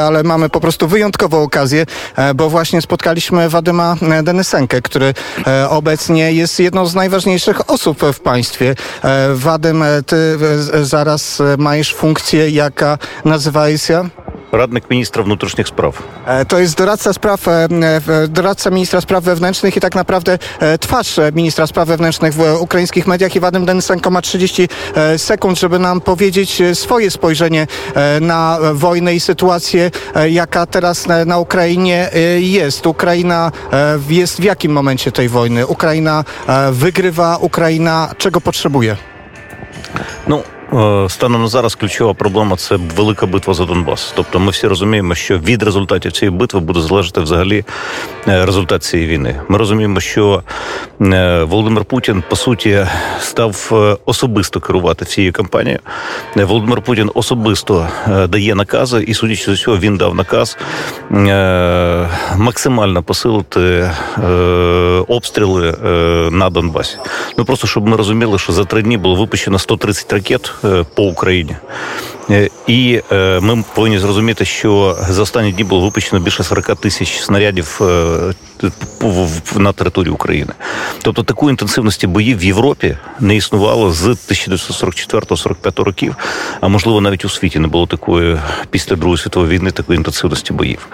ale mamy po prostu wyjątkową okazję, e, bo właśnie spotkaliśmy Wadyma e, Denysenkę, który e, obecnie jest jedną z najważniejszych osób w państwie. Wadym, ty zaraz masz funkcję, jaka nazywa się? Radnych Ministra Wnętrznych Spraw. E, to jest doradca, spraw, e, e, doradca ministra spraw wewnętrznych i tak naprawdę twarz ministra spraw wewnętrznych w ukraińskich mediach. I Wadym Densenko ma 30 sekund, żeby nam powiedzieć swoje spojrzenie na wojnę i sytuację, jaka teraz na Ukrainie jest. Ukraina jest w jakim momencie tej wojny? Ukraina wygrywa, Ukraina czego potrzebuje? No, станом на зараз ключова проблема це велика битва за Донбас. Тобто, ми всі розуміємо, що від результатів цієї битви буде залежати взагалі е, результат цієї війни. Ми розуміємо, що е, Володимир Путін по суті став е, особисто керувати цією кампанією. Е, Володимир Путін особисто е, дає накази, і судячи з цього, він дав наказ е, максимально посилити е, обстріли е, на Донбасі. Ну просто щоб ми розуміли, що за три дні було випущено 130 ракет е, по Україні. Е, І е, ми повинні зрозуміти, що за останні дні було випущено більше 40 тисяч снарядів е, на території України. Тобто такої інтенсивності боїв в Європі не існувало з 1944-45 років, а можливо навіть у світі не було такої після Другої світової війни такої інтенсивності боїв.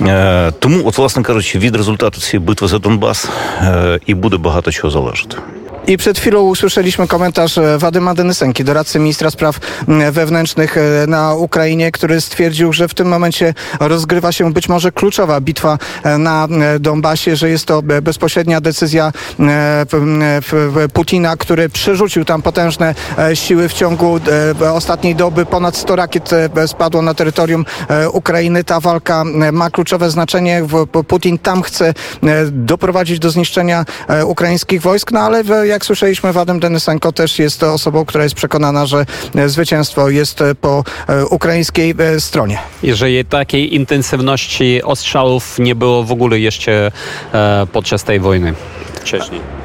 Е, Тому, от, власне кажучи, від результату цієї битви за Донбас е, і буде багато чого залежати. I przed chwilą usłyszeliśmy komentarz e, Wadyma Denysenki, doradcy ministra spraw wewnętrznych e, na Ukrainie, który stwierdził, że w tym momencie rozgrywa się być może kluczowa bitwa e, na Donbasie, że jest to bezpośrednia decyzja Putina, który przerzucił tam potężne siły w ciągu ostatniej doby. Ponad 100 rakiet spadło na terytorium Ukrainy. Ta walka ma kluczowe znaczenie. Putin tam chce doprowadzić do zniszczenia ukraińskich wojsk, no ale jak słyszeliśmy, Wadym Denysenko też jest osobą, która jest przekonana, że e, zwycięstwo jest e, po e, ukraińskiej stronie. Jeżeli takiej intensywności ostrzałów nie było w ogóle jeszcze podczas tej wojny wcześniej.